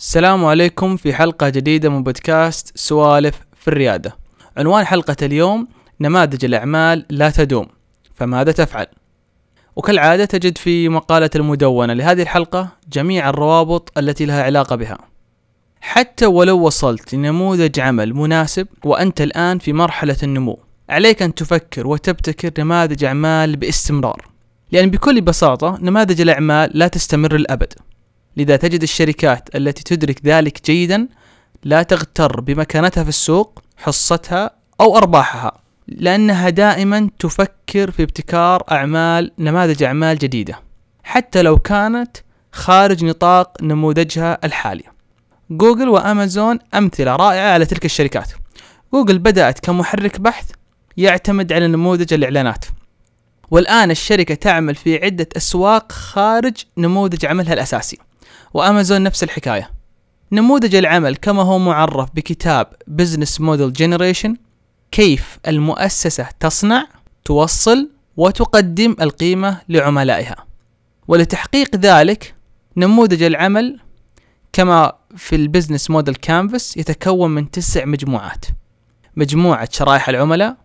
السلام عليكم في حلقة جديدة من بودكاست سوالف في الريادة. عنوان حلقة اليوم نماذج الأعمال لا تدوم، فماذا تفعل؟ وكالعادة تجد في مقالة المدونة لهذه الحلقة جميع الروابط التي لها علاقة بها. حتى ولو وصلت لنموذج عمل مناسب وأنت الآن في مرحلة النمو، عليك أن تفكر وتبتكر نماذج أعمال باستمرار. لأن بكل بساطة نماذج الأعمال لا تستمر الأبد. لذا تجد الشركات التي تدرك ذلك جيدا لا تغتر بمكانتها في السوق حصتها أو أرباحها لأنها دائما تفكر في ابتكار أعمال نماذج أعمال جديدة حتى لو كانت خارج نطاق نموذجها الحالي. جوجل وأمازون أمثلة رائعة على تلك الشركات. جوجل بدأت كمحرك بحث يعتمد على نموذج الإعلانات والآن الشركة تعمل في عدة أسواق خارج نموذج عملها الأساسي. وأمازون نفس الحكاية. نموذج العمل كما هو معرف بكتاب Business Model Generation كيف المؤسسة تصنع توصل وتقدم القيمة لعملائها. ولتحقيق ذلك نموذج العمل كما في ال Business Model Canvas يتكون من تسع مجموعات. مجموعة شرائح العملاء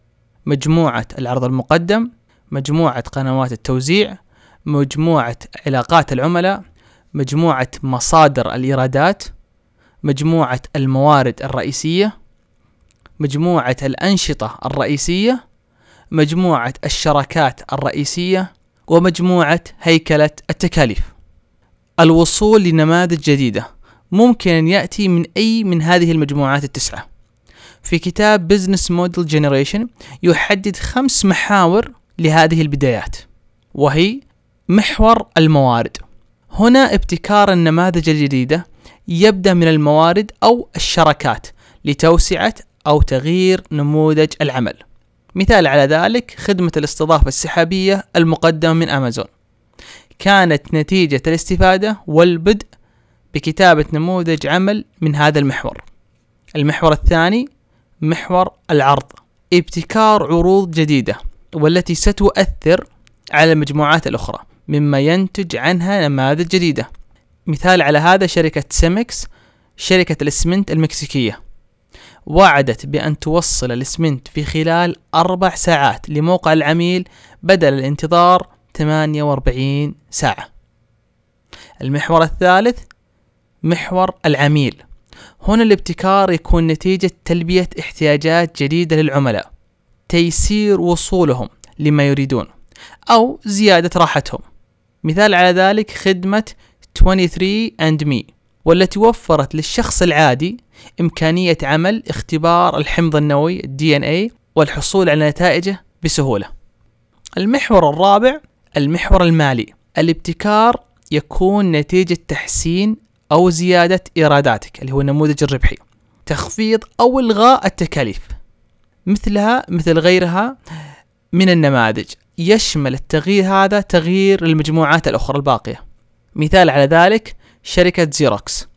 مجموعة العرض المقدم مجموعة قنوات التوزيع مجموعة علاقات العملاء مجموعة مصادر الإيرادات مجموعة الموارد الرئيسية مجموعة الأنشطة الرئيسية مجموعة الشراكات الرئيسية ومجموعة هيكلة التكاليف. الوصول لنماذج جديدة. ممكن أن يأتي من أي من هذه المجموعات التسعة. في كتاب Business Model Generation يحدد خمس محاور لهذه البدايات وهي محور الموارد. هنا ابتكار النماذج الجديدة يبدأ من الموارد أو الشراكات لتوسعة أو تغيير نموذج العمل. مثال على ذلك خدمة الاستضافة السحابية المقدمة من أمازون. كانت نتيجة الاستفادة والبدء بكتابة نموذج عمل من هذا المحور. المحور الثاني محور العرض. ابتكار عروض جديدة والتي ستؤثر على المجموعات الأخرى. مما ينتج عنها نماذج جديدة. مثال على هذا شركة سيمكس شركة الإسمنت المكسيكية. وعدت بأن توصل الإسمنت في خلال أربع ساعات لموقع العميل بدل الانتظار 48 ساعة. المحور الثالث محور العميل. هنا الابتكار يكون نتيجة تلبية احتياجات جديدة للعملاء. تيسير وصولهم لما يريدون أو زيادة راحتهم. مثال على ذلك خدمة 23 and me والتي وفرت للشخص العادي إمكانية عمل اختبار الحمض النووي الدي إن اي والحصول على نتائجه بسهولة. المحور الرابع المحور المالي. الابتكار يكون نتيجة تحسين أو زيادة إيراداتك اللي هو النموذج الربحي. تخفيض أو إلغاء التكاليف. مثلها مثل غيرها من النماذج. يشمل التغيير هذا تغيير المجموعات الأخرى الباقية. مثال على ذلك شركة زيروكس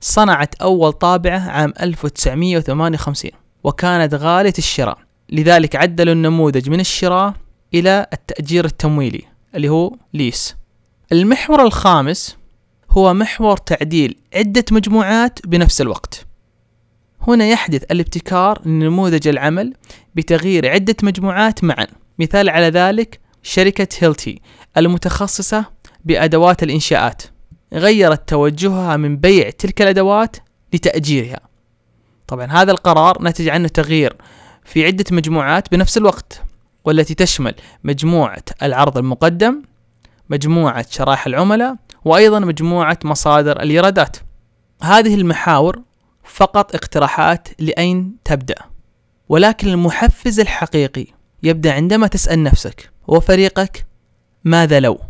صنعت أول طابعة عام 1958 وكانت غالية الشراء. لذلك عدلوا النموذج من الشراء إلى التأجير التمويلي اللي هو ليس. المحور الخامس هو محور تعديل عدة مجموعات بنفس الوقت. هنا يحدث الابتكار لنموذج العمل بتغيير عدة مجموعات معا. مثال على ذلك شركة هيلتي المتخصصة بأدوات الإنشاءات. غيرت توجهها من بيع تلك الأدوات لتأجيرها. طبعا هذا القرار نتج عنه تغيير في عدة مجموعات بنفس الوقت والتي تشمل مجموعة العرض المقدم مجموعة شرائح العملاء وأيضا مجموعة مصادر الإيرادات. هذه المحاور فقط اقتراحات لأين تبدأ ولكن المحفز الحقيقي يبدأ عندما تسأل نفسك وفريقك ماذا لو؟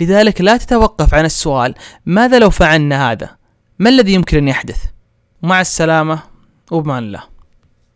لذلك لا تتوقف عن السؤال ماذا لو فعلنا هذا؟ ما الذي يمكن أن يحدث؟ مع السلامة وبمان الله